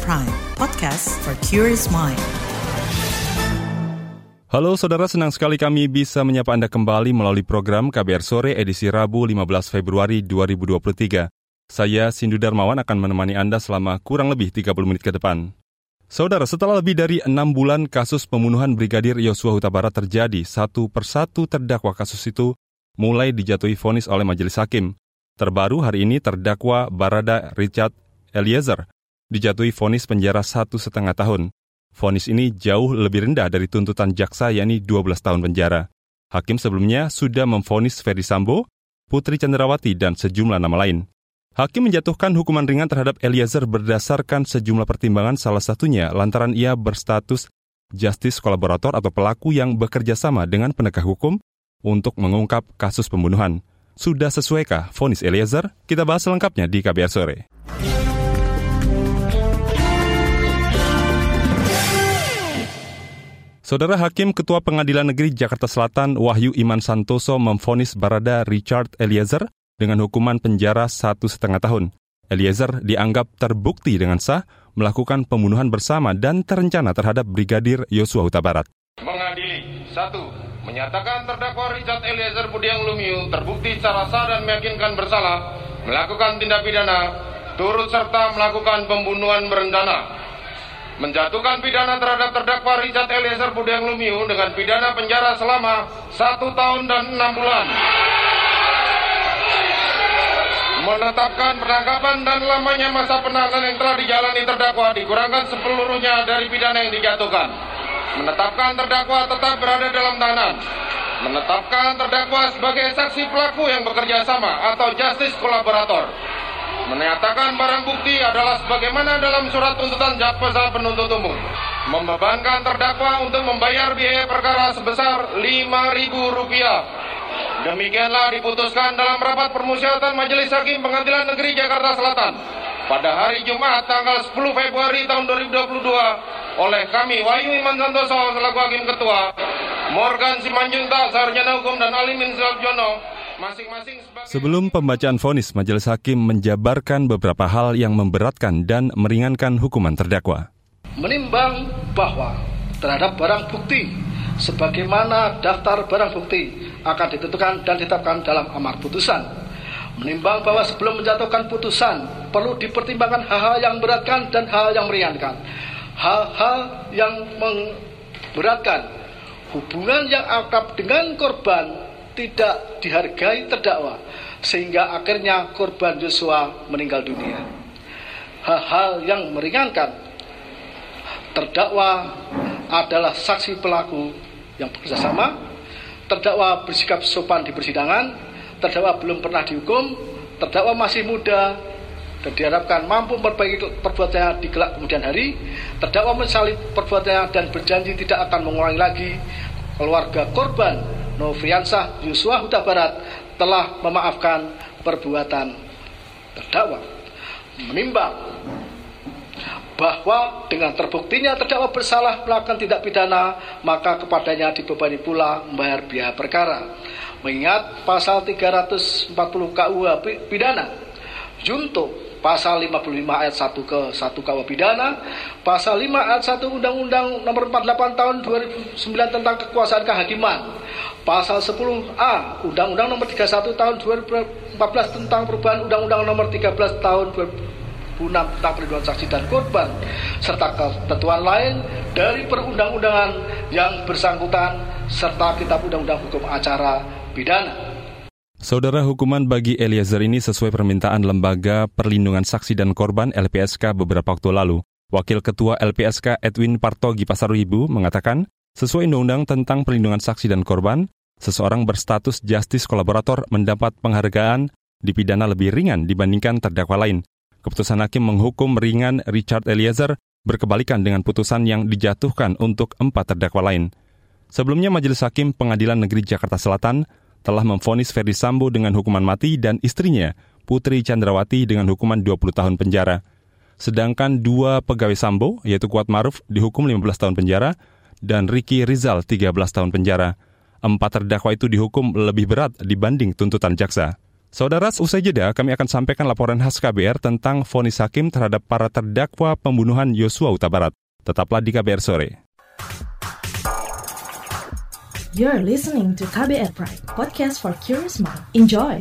Prime, podcast for curious mind. Halo saudara, senang sekali kami bisa menyapa Anda kembali melalui program KBR Sore edisi Rabu 15 Februari 2023. Saya Sindu Darmawan akan menemani Anda selama kurang lebih 30 menit ke depan. Saudara, setelah lebih dari enam bulan kasus pembunuhan Brigadir Yosua Huta Barat terjadi, satu persatu terdakwa kasus itu mulai dijatuhi vonis oleh majelis hakim. Terbaru hari ini terdakwa Barada Richard Eliezer dijatuhi vonis penjara satu setengah tahun. Vonis ini jauh lebih rendah dari tuntutan jaksa yakni 12 tahun penjara. Hakim sebelumnya sudah memvonis Ferdi Sambo, Putri Chandrawati, dan sejumlah nama lain. Hakim menjatuhkan hukuman ringan terhadap Eliezer berdasarkan sejumlah pertimbangan salah satunya lantaran ia berstatus justice kolaborator atau pelaku yang bekerja sama dengan penegak hukum untuk mengungkap kasus pembunuhan. Sudah sesuaikah vonis Eliezer? Kita bahas selengkapnya di KBR Sore. Saudara Hakim Ketua Pengadilan Negeri Jakarta Selatan Wahyu Iman Santoso memvonis Barada Richard Eliezer dengan hukuman penjara satu setengah tahun. Eliezer dianggap terbukti dengan sah melakukan pembunuhan bersama dan terencana terhadap Brigadir Yosua Huta Barat. Mengadili, satu, menyatakan terdakwa Richard Eliezer Budiang Lumiu terbukti secara sah dan meyakinkan bersalah melakukan tindak pidana turut serta melakukan pembunuhan berencana. Menjatuhkan pidana terhadap terdakwa Richard Eliezer Budiang Lumiu dengan pidana penjara selama satu tahun dan enam bulan menetapkan penangkapan dan lamanya masa penahanan yang telah dijalani terdakwa dikurangkan sepeluruhnya dari pidana yang dijatuhkan. Menetapkan terdakwa tetap berada dalam tahanan. Menetapkan terdakwa sebagai saksi pelaku yang bekerja sama atau justice kolaborator. Menyatakan barang bukti adalah sebagaimana dalam surat tuntutan jaksa penuntut umum. Membebankan terdakwa untuk membayar biaya perkara sebesar Rp5.000 Demikianlah diputuskan dalam rapat permusyawaratan Majelis Hakim Pengadilan Negeri Jakarta Selatan pada hari Jumat tanggal 10 Februari tahun 2022 oleh kami Wahyu Iman Santoso selaku Hakim Ketua, Morgan Simanjuntak Sarjana Hukum dan Alimin Jono masing-masing sebagai... Sebelum pembacaan vonis, Majelis Hakim menjabarkan beberapa hal yang memberatkan dan meringankan hukuman terdakwa. Menimbang bahwa terhadap barang bukti sebagaimana daftar barang bukti akan ditentukan dan ditetapkan dalam amar putusan. Menimbang bahwa sebelum menjatuhkan putusan perlu dipertimbangkan hal-hal yang memberatkan dan hal yang meringankan. Hal-hal yang memberatkan hubungan yang akrab dengan korban tidak dihargai terdakwa sehingga akhirnya korban Yosua meninggal dunia. Hal-hal yang meringankan terdakwa adalah saksi pelaku yang bekerja sama terdakwa bersikap sopan di persidangan, terdakwa belum pernah dihukum, terdakwa masih muda dan diharapkan mampu memperbaiki perbuatannya di kelak kemudian hari, terdakwa menyesali perbuatannya dan berjanji tidak akan mengulangi lagi. Keluarga korban Novriansah Yusua Huta Barat telah memaafkan perbuatan terdakwa. Menimbang bahwa dengan terbuktinya terdakwa bersalah melakukan tindak pidana, maka kepadanya dibebani pula membayar biaya perkara. Mengingat pasal 340 KUH pidana, junto pasal 55 ayat 1 ke 1 KUH pidana, pasal 5 ayat 1 Undang-Undang nomor 48 tahun 2009 tentang kekuasaan kehakiman, pasal 10A Undang-Undang nomor 31 tahun 2014 tentang perubahan Undang-Undang nomor 13 tahun 2000 guna tentang perlindungan saksi dan korban serta ketentuan lain dari perundang-undangan yang bersangkutan serta kitab undang-undang hukum acara pidana. Saudara hukuman bagi Eliezer ini sesuai permintaan Lembaga Perlindungan Saksi dan Korban LPSK beberapa waktu lalu. Wakil Ketua LPSK Edwin Partogi Pasaribu mengatakan, sesuai undang-undang tentang perlindungan saksi dan korban, seseorang berstatus justice kolaborator mendapat penghargaan dipidana lebih ringan dibandingkan terdakwa lain. Keputusan hakim menghukum ringan Richard Eliezer berkebalikan dengan putusan yang dijatuhkan untuk empat terdakwa lain. Sebelumnya Majelis Hakim Pengadilan Negeri Jakarta Selatan telah memfonis Ferdi Sambo dengan hukuman mati dan istrinya, Putri Chandrawati dengan hukuman 20 tahun penjara. Sedangkan dua pegawai Sambo, yaitu Kuat Maruf, dihukum 15 tahun penjara, dan Ricky Rizal 13 tahun penjara. Empat terdakwa itu dihukum lebih berat dibanding tuntutan jaksa. Saudara, usai jeda kami akan sampaikan laporan khas KBR tentang vonis hakim terhadap para terdakwa pembunuhan Yosua Huta Barat. Tetaplah di KBR sore. You're listening to KBR Pride, podcast for curious mind. Enjoy.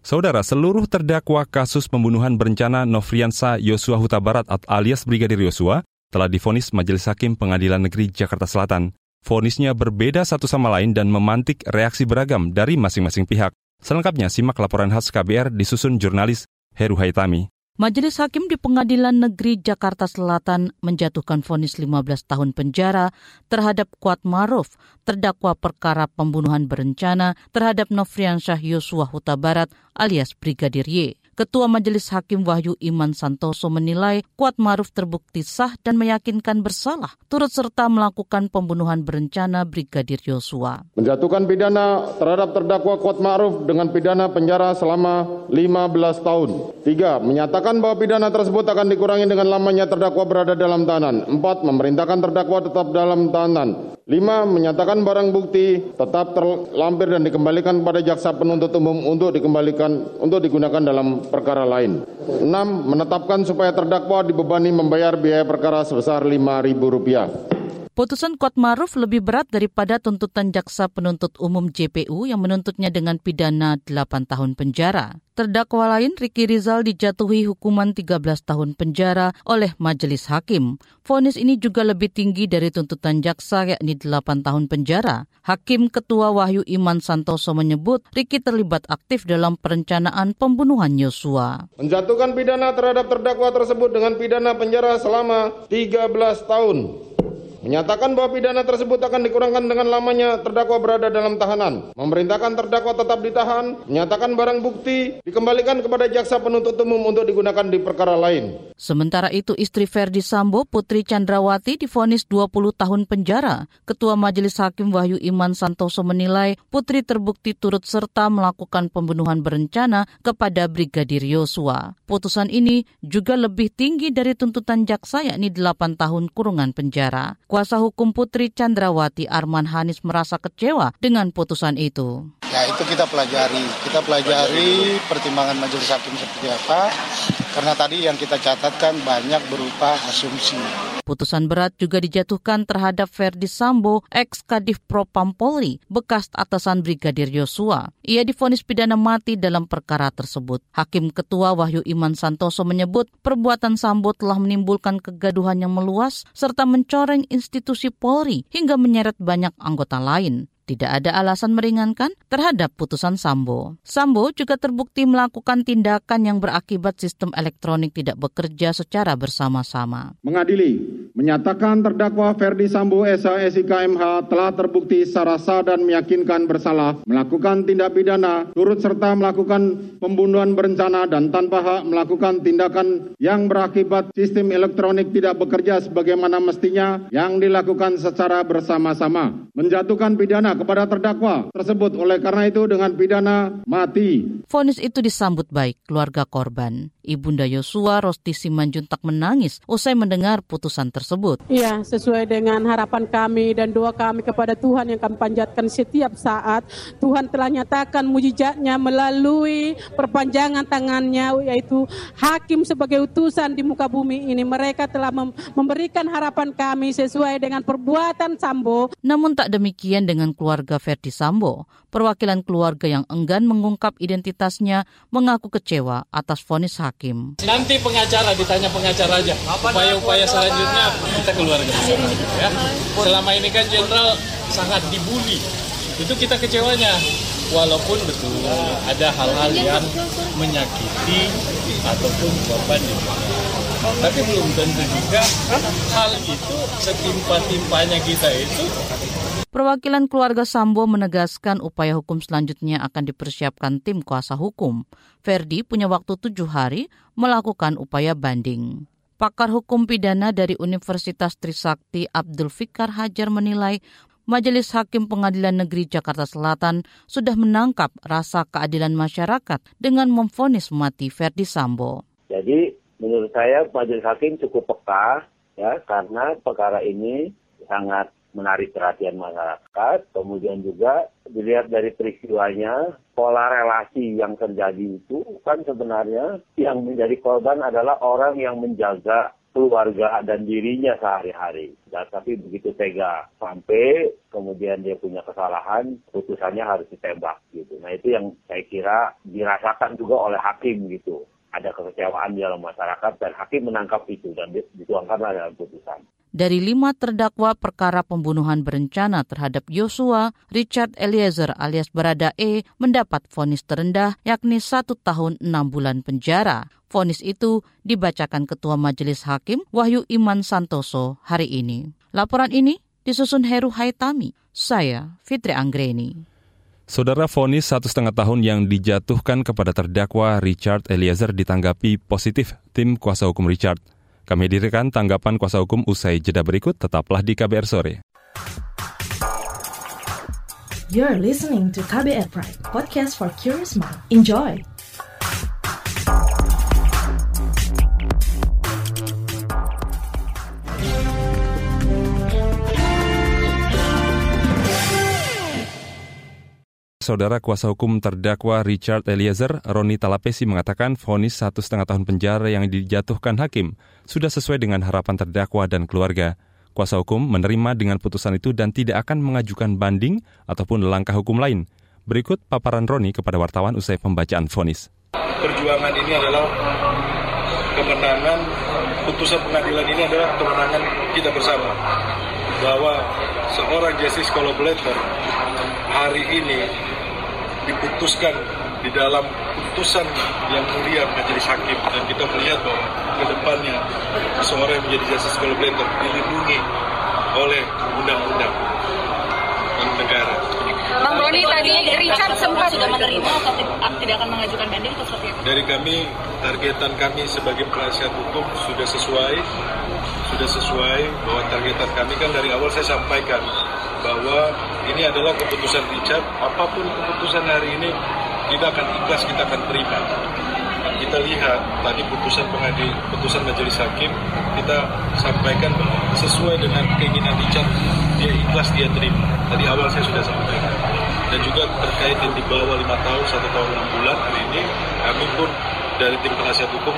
Saudara, seluruh terdakwa kasus pembunuhan berencana Nofriansa Yosua Huta Barat alias Brigadir Yosua telah difonis Majelis Hakim Pengadilan Negeri Jakarta Selatan. Fonisnya berbeda satu sama lain dan memantik reaksi beragam dari masing-masing pihak. Selengkapnya simak laporan khas KBR disusun jurnalis Heru Haitami. Majelis Hakim di Pengadilan Negeri Jakarta Selatan menjatuhkan vonis 15 tahun penjara terhadap Kuat Maruf, terdakwa perkara pembunuhan berencana terhadap Nofriansyah Yosua Huta Barat alias Brigadir Y. Ketua Majelis Hakim Wahyu Iman Santoso menilai Kuat Maruf terbukti sah dan meyakinkan bersalah, turut serta melakukan pembunuhan berencana Brigadir Yosua. Menjatuhkan pidana terhadap terdakwa Kuat Maruf dengan pidana penjara selama 15 tahun. Tiga, menyatakan bahwa pidana tersebut akan dikurangi dengan lamanya terdakwa berada dalam tahanan. Empat, memerintahkan terdakwa tetap dalam tahanan. Lima, menyatakan barang bukti tetap terlampir dan dikembalikan kepada jaksa penuntut umum untuk dikembalikan untuk digunakan dalam perkara lain. Enam, menetapkan supaya terdakwa dibebani membayar biaya perkara sebesar Rp5.000. Putusan Kuat Maruf lebih berat daripada tuntutan jaksa penuntut umum JPU yang menuntutnya dengan pidana 8 tahun penjara. Terdakwa lain Riki Rizal dijatuhi hukuman 13 tahun penjara oleh majelis hakim. Vonis ini juga lebih tinggi dari tuntutan jaksa yakni 8 tahun penjara. Hakim Ketua Wahyu Iman Santoso menyebut Riki terlibat aktif dalam perencanaan pembunuhan Yosua. Menjatuhkan pidana terhadap terdakwa tersebut dengan pidana penjara selama 13 tahun menyatakan bahwa pidana tersebut akan dikurangkan dengan lamanya terdakwa berada dalam tahanan, memerintahkan terdakwa tetap ditahan, menyatakan barang bukti dikembalikan kepada jaksa penuntut umum untuk digunakan di perkara lain. Sementara itu istri Ferdi Sambo, Putri Chandrawati difonis 20 tahun penjara. Ketua Majelis Hakim Wahyu Iman Santoso menilai Putri terbukti turut serta melakukan pembunuhan berencana kepada Brigadir Yosua. Putusan ini juga lebih tinggi dari tuntutan jaksa yakni 8 tahun kurungan penjara. Kuasa hukum Putri Chandrawati Arman Hanis merasa kecewa dengan putusan itu. Ya itu kita pelajari, kita pelajari pertimbangan majelis hakim seperti apa, karena tadi yang kita catatkan banyak berupa asumsi. Putusan berat juga dijatuhkan terhadap Ferdi Sambo, ex Kadif Propam Polri, bekas atasan Brigadir Yosua. Ia difonis pidana mati dalam perkara tersebut. Hakim Ketua Wahyu Iman Santoso menyebut perbuatan Sambo telah menimbulkan kegaduhan yang meluas serta mencoreng institusi Polri hingga menyeret banyak anggota lain tidak ada alasan meringankan terhadap putusan Sambo. Sambo juga terbukti melakukan tindakan yang berakibat sistem elektronik tidak bekerja secara bersama-sama. Mengadili, menyatakan terdakwa Ferdi Sambo SH SIK MH telah terbukti secara sah dan meyakinkan bersalah melakukan tindak pidana turut serta melakukan pembunuhan berencana dan tanpa hak melakukan tindakan yang berakibat sistem elektronik tidak bekerja sebagaimana mestinya yang dilakukan secara bersama-sama. Menjatuhkan pidana kepada terdakwa tersebut oleh karena itu dengan pidana mati. Fonis itu disambut baik keluarga korban. Ibunda Yosua Rosti Simanjuntak menangis usai mendengar putusan tersebut. Iya, sesuai dengan harapan kami dan doa kami kepada Tuhan yang kami panjatkan setiap saat. Tuhan telah nyatakan mujizatnya melalui perpanjangan tangannya yaitu hakim sebagai utusan di muka bumi ini. Mereka telah memberikan harapan kami sesuai dengan perbuatan Sambo. Namun tak demikian dengan keluarga Verdi Sambo. Perwakilan keluarga yang enggan mengungkap identitasnya mengaku kecewa atas vonis hakim. Nanti pengacara ditanya pengacara aja. Upaya-upaya selanjutnya kita keluarga ya. Selama ini kan jenderal sangat dibully. Itu kita kecewanya. Walaupun betul ada hal-hal yang menyakiti ataupun korban di tapi belum tentu juga hal itu setimpa-timpanya kita itu Perwakilan keluarga Sambo menegaskan upaya hukum selanjutnya akan dipersiapkan tim kuasa hukum. Ferdi punya waktu tujuh hari melakukan upaya banding. Pakar hukum pidana dari Universitas Trisakti Abdul Fikar Hajar menilai Majelis Hakim Pengadilan Negeri Jakarta Selatan sudah menangkap rasa keadilan masyarakat dengan memfonis mati Ferdi Sambo. Jadi menurut saya majelis hakim cukup peka ya karena perkara ini sangat menarik perhatian masyarakat. Kemudian juga dilihat dari peristiwanya, pola relasi yang terjadi itu kan sebenarnya yang menjadi korban adalah orang yang menjaga keluarga dan dirinya sehari-hari. Dan tapi begitu tega sampai kemudian dia punya kesalahan, putusannya harus ditembak gitu. Nah itu yang saya kira dirasakan juga oleh hakim gitu. Ada kekecewaan di dalam masyarakat dan hakim menangkap itu dan dituangkanlah dalam putusan. Dari lima terdakwa perkara pembunuhan berencana terhadap Yosua, Richard Eliezer alias Barada E mendapat vonis terendah yakni satu tahun enam bulan penjara. Vonis itu dibacakan Ketua Majelis Hakim Wahyu Iman Santoso hari ini. Laporan ini disusun Heru Haitami. Saya Fitri Anggreni. Saudara vonis satu setengah tahun yang dijatuhkan kepada terdakwa Richard Eliezer ditanggapi positif tim kuasa hukum Richard. Kami hadirkan tanggapan kuasa hukum usai jeda berikut, tetaplah di KBR Sore. You're listening to KBR Pride, podcast for curious mind. Enjoy! Saudara kuasa hukum terdakwa Richard Eliezer, Roni Talapesi mengatakan vonis satu setengah tahun penjara yang dijatuhkan hakim sudah sesuai dengan harapan terdakwa dan keluarga. Kuasa hukum menerima dengan putusan itu dan tidak akan mengajukan banding ataupun langkah hukum lain. Berikut paparan Roni kepada wartawan usai pembacaan vonis. Perjuangan ini adalah kemenangan, putusan pengadilan ini adalah kemenangan kita bersama. Bahwa seorang justice collaborator hari ini diputuskan di dalam putusan yang mulia majelis hakim dan kita melihat bahwa ke depannya seseorang yang menjadi justice collaborator dilindungi oleh undang-undang dan negara. Bang Roni tadi Richard sempat sudah menerima atau tidak akan mengajukan banding atau seperti apa? Dari kami, targetan kami sebagai penasihat hukum sudah sesuai, sudah sesuai bahwa targetan kami kan dari awal saya sampaikan bahwa ini adalah keputusan Richard. Apa pun keputusan hari ini, kita akan ikhlas, kita akan terima. Dan kita lihat tadi putusan pengadil, putusan majelis hakim, kita sampaikan bahwa sesuai dengan keinginan Richard, dia ikhlas, dia terima. Tadi awal saya sudah sampaikan. Dan juga terkait yang di bawah lima tahun, satu tahun enam bulan hari ini, kami pun dari tim penasihat hukum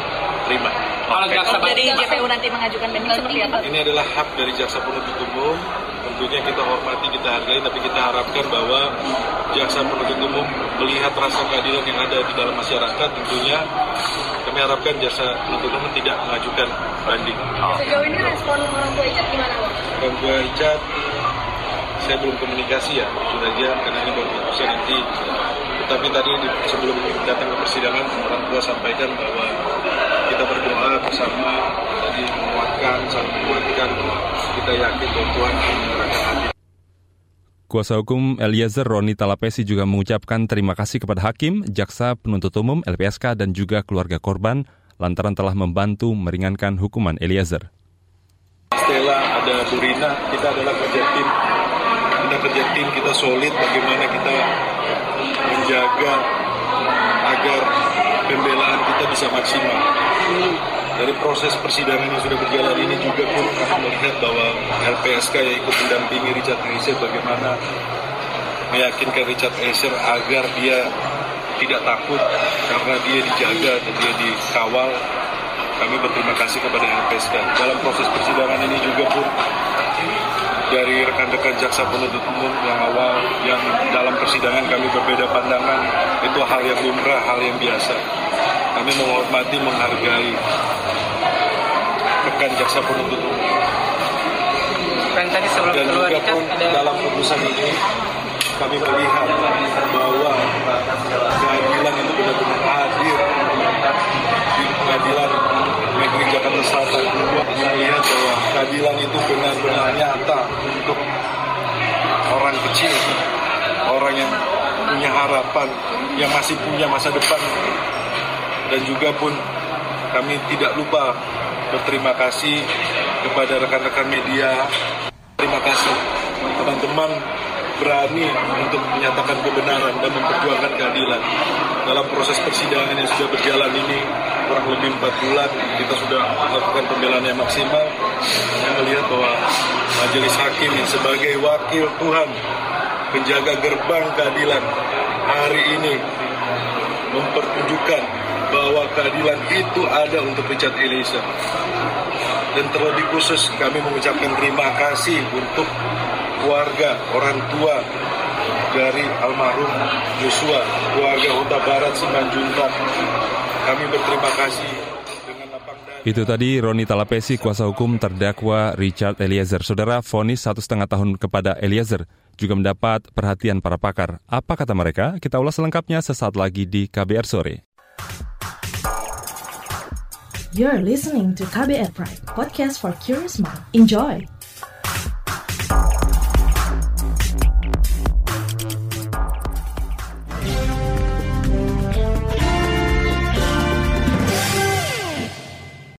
terima. Kalau jaksa dari JPU nanti mengajukan banding seperti apa? Ini adalah hak dari jaksa penuntut umum tentunya kita hormati, kita hargai, tapi kita harapkan bahwa jaksa penuntut umum melihat rasa keadilan yang ada di dalam masyarakat, tentunya kami harapkan jaksa penuntut umum tidak mengajukan banding. Sejauh ini respon orang tua Icat gimana, Orang tua Icat, saya belum komunikasi ya, jujur aja, karena ini baru putusan nanti. Tetapi tadi sebelum datang ke persidangan, orang tua sampaikan bahwa berdoa bersama, tadi menguatkan, saling menguatkan, kita yakin bahwa Tuhan akan menyerahkan hati. Kuasa hukum Eliezer Roni Talapesi juga mengucapkan terima kasih kepada hakim, jaksa, penuntut umum, LPSK, dan juga keluarga korban lantaran telah membantu meringankan hukuman Eliezer. Stella, ada Burina, kita adalah kerja tim. Kita kerja tim, kita solid bagaimana kita menjaga agar pembelaan kita bisa maksimal dari proses persidangan yang sudah berjalan ini juga pun kami melihat bahwa LPSK yang ikut mendampingi Richard Eliezer bagaimana meyakinkan Richard Eliezer agar dia tidak takut karena dia dijaga dan dia dikawal. Kami berterima kasih kepada LPSK. Dalam proses persidangan ini juga pun dari rekan-rekan jaksa penuntut umum yang awal yang dalam persidangan kami berbeda pandangan itu hal yang lumrah, hal yang biasa. Kami menghormati, menghargai rekan jaksa penuntut umum. Kan tadi sebelum Dan keluar juga pun ada... dalam putusan ini kami melihat bahwa keadilan itu benar-benar hadir di pengadilan negeri Jakarta Selatan. Melihat bahwa keadilan itu benar-benar nyata untuk orang kecil, orang yang punya harapan, yang masih punya masa depan. Dan juga pun kami tidak lupa berterima kasih kepada rekan-rekan media. Terima kasih teman-teman berani untuk menyatakan kebenaran dan memperjuangkan keadilan. Dalam proses persidangan yang sudah berjalan ini, kurang lebih empat bulan kita sudah melakukan pembelaan yang maksimal. Saya melihat bahwa majelis hakim sebagai wakil Tuhan, penjaga gerbang keadilan hari ini mempertunjukkan bahwa keadilan itu ada untuk Richard Eliezer. Dan terlebih khusus kami mengucapkan terima kasih untuk keluarga, orang tua dari almarhum Joshua, keluarga Huta Barat Simanjuntak. Kami berterima kasih itu tadi Roni Talapesi, kuasa hukum terdakwa Richard Eliezer. Saudara, vonis satu setengah tahun kepada Eliezer juga mendapat perhatian para pakar. Apa kata mereka? Kita ulas selengkapnya sesaat lagi di KBR Sore. You're listening to KBR Pride, podcast for curious mind. Enjoy!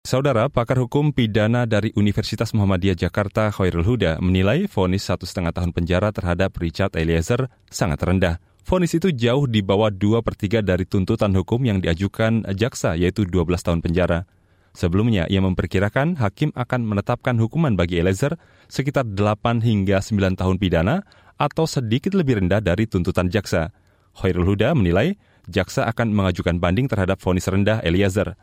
Saudara, pakar hukum pidana dari Universitas Muhammadiyah Jakarta, Khairul Huda, menilai vonis satu setengah tahun penjara terhadap Richard Eliezer sangat rendah. Vonis itu jauh di bawah dua per 3 dari tuntutan hukum yang diajukan jaksa, yaitu 12 tahun penjara. Sebelumnya, ia memperkirakan hakim akan menetapkan hukuman bagi Eliezer sekitar 8 hingga 9 tahun pidana atau sedikit lebih rendah dari tuntutan jaksa. Khairul Huda menilai jaksa akan mengajukan banding terhadap vonis rendah Eliezer.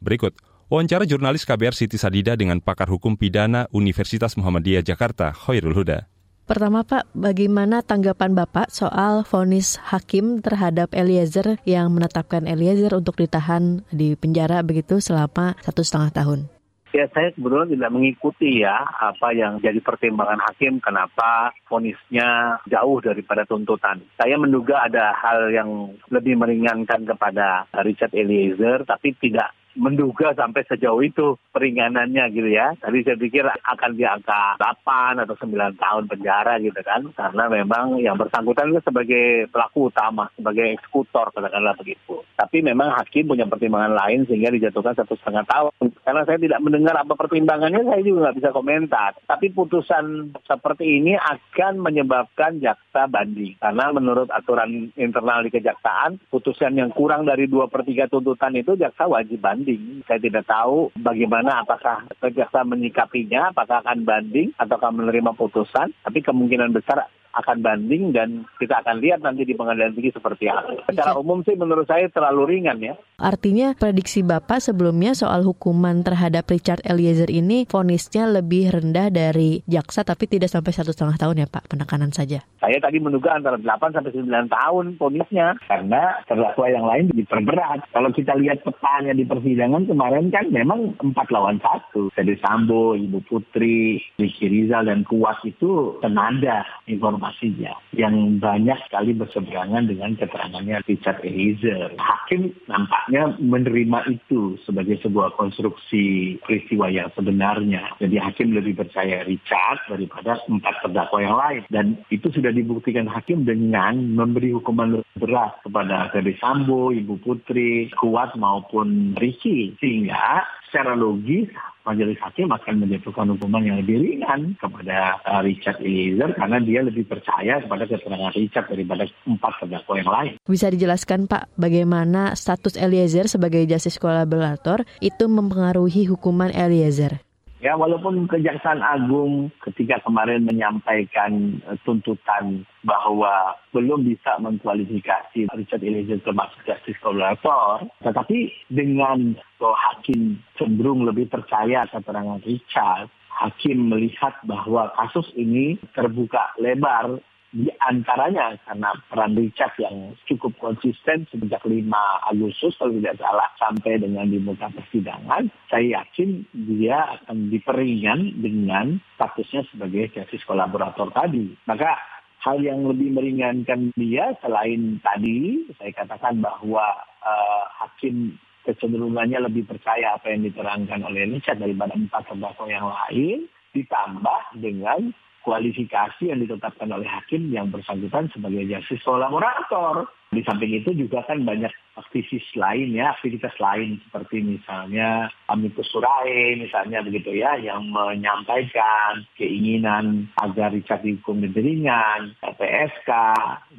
Berikut, Wawancara jurnalis KBR Siti Sadida dengan pakar hukum pidana Universitas Muhammadiyah Jakarta, Khairul Huda. Pertama Pak, bagaimana tanggapan Bapak soal vonis hakim terhadap Eliezer yang menetapkan Eliezer untuk ditahan di penjara begitu selama satu setengah tahun? Ya saya kebetulan tidak mengikuti ya apa yang jadi pertimbangan hakim kenapa vonisnya jauh daripada tuntutan. Saya menduga ada hal yang lebih meringankan kepada Richard Eliezer tapi tidak menduga sampai sejauh itu peringanannya gitu ya. Tadi saya pikir akan di angka 8 atau 9 tahun penjara gitu kan. Karena memang yang bersangkutan itu sebagai pelaku utama, sebagai eksekutor katakanlah begitu. Tapi memang hakim punya pertimbangan lain sehingga dijatuhkan satu setengah tahun. Karena saya tidak mendengar apa pertimbangannya, saya juga nggak bisa komentar. Tapi putusan seperti ini akan menyebabkan jaksa banding. Karena menurut aturan internal di kejaksaan, putusan yang kurang dari 2 per 3 tuntutan itu jaksa wajib banding banding. Saya tidak tahu bagaimana apakah kejaksaan menyikapinya, apakah akan banding atau akan menerima putusan. Tapi kemungkinan besar akan banding dan kita akan lihat nanti di pengadilan tinggi seperti apa. Secara umum sih menurut saya terlalu ringan ya. Artinya prediksi Bapak sebelumnya soal hukuman terhadap Richard Eliezer ini vonisnya lebih rendah dari jaksa tapi tidak sampai satu setengah tahun ya Pak, penekanan saja. Saya tadi menduga antara 8 sampai 9 tahun vonisnya karena terdakwa yang lain diperberat. Kalau kita lihat petanya di persidangan kemarin kan memang empat lawan satu. Jadi Sambo, Ibu Putri, Riki Rizal dan Kuat itu senada informasi informasinya yang banyak sekali berseberangan dengan keterangannya Richard Eliezer. Hakim nampaknya menerima itu sebagai sebuah konstruksi peristiwa yang sebenarnya. Jadi hakim lebih percaya Richard daripada empat terdakwa yang lain. Dan itu sudah dibuktikan hakim dengan memberi hukuman berat kepada Ferdi Sambo, Ibu Putri, Kuat maupun Ricky. Sehingga secara logis majelis hakim akan menjatuhkan hukuman yang lebih ringan kepada uh, Richard Eliezer karena dia lebih percaya kepada keterangan Richard daripada empat terdakwa yang lain. Bisa dijelaskan Pak bagaimana status Eliezer sebagai justice kolaborator itu mempengaruhi hukuman Eliezer? Ya, walaupun Kejaksaan Agung ketika kemarin menyampaikan uh, tuntutan bahwa belum bisa mengkualifikasi Richard Eliezer termasuk justice collaborator, tetapi dengan bahwa hakim cenderung lebih percaya keterangan Richard, hakim melihat bahwa kasus ini terbuka lebar di antaranya karena peran Richard yang cukup konsisten sejak 5 Agustus kalau tidak salah sampai dengan di muka persidangan, saya yakin dia akan diperingan dengan statusnya sebagai justice kolaborator tadi. Maka hal yang lebih meringankan dia selain tadi saya katakan bahwa uh, hakim kecenderungannya lebih percaya apa yang diterangkan oleh Richard daripada empat terdakwa yang lain ditambah dengan kualifikasi yang ditetapkan oleh hakim yang bersangkutan sebagai justice kolaborator. Di samping itu juga kan banyak aktivis lain ya, aktivitas lain seperti misalnya Amikus Surae misalnya begitu ya yang menyampaikan keinginan agar Richard dihukum ringan, LPSK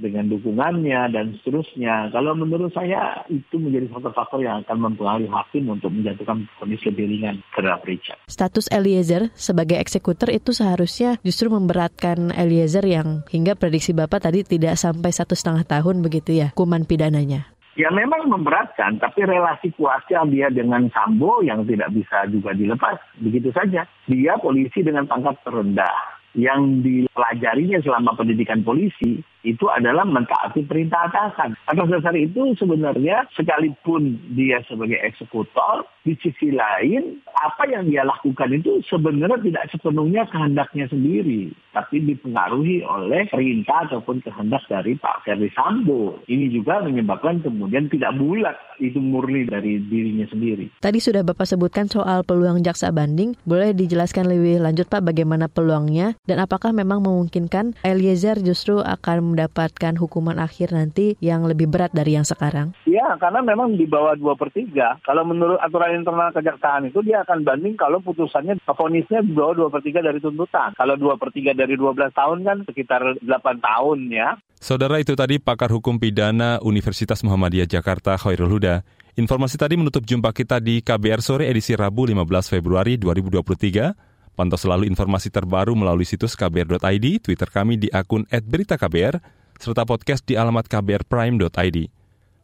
dengan dukungannya dan seterusnya. Kalau menurut saya itu menjadi faktor-faktor yang akan mempengaruhi hakim untuk menjatuhkan vonis lebih ringan terhadap Richard. Status Eliezer sebagai eksekutor itu seharusnya justru memberatkan Eliezer yang hingga prediksi Bapak tadi tidak sampai satu setengah tahun begitu ya hukuman pidananya. Ya memang memberatkan, tapi relasi kuasa dia dengan Sambo yang tidak bisa juga dilepas. Begitu saja. Dia polisi dengan pangkat terendah. Yang dipelajarinya selama pendidikan polisi itu adalah mentaati perintah atasan. Atas dasar itu sebenarnya sekalipun dia sebagai eksekutor, di sisi lain apa yang dia lakukan itu sebenarnya tidak sepenuhnya kehendaknya sendiri, tapi dipengaruhi oleh perintah ataupun kehendak dari Pak Ferdi Sambo. Ini juga menyebabkan kemudian tidak bulat itu murni dari dirinya sendiri. Tadi sudah Bapak sebutkan soal peluang jaksa banding, boleh dijelaskan lebih lanjut Pak bagaimana peluangnya dan apakah memang memungkinkan Eliezer justru akan mendapatkan hukuman akhir nanti yang lebih berat dari yang sekarang? Ya, karena memang di bawah 2 per 3. Kalau menurut aturan internal kejaksaan itu dia akan banding kalau putusannya vonisnya di bawah 2 per 3 dari tuntutan. Kalau 2 per 3 dari 12 tahun kan sekitar 8 tahun ya. Saudara itu tadi pakar hukum pidana Universitas Muhammadiyah Jakarta Khairul Huda. Informasi tadi menutup jumpa kita di KBR Sore edisi Rabu 15 Februari 2023. Pantau selalu informasi terbaru melalui situs kbr.id, Twitter kami di akun @beritaKBR, serta podcast di alamat kbrprime.id.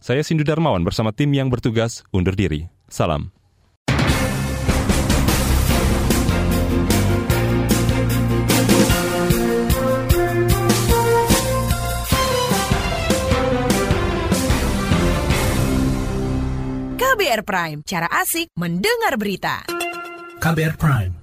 Saya Sindu Darmawan bersama tim yang bertugas undur diri. Salam. KBR Prime, cara asik mendengar berita. KBR Prime,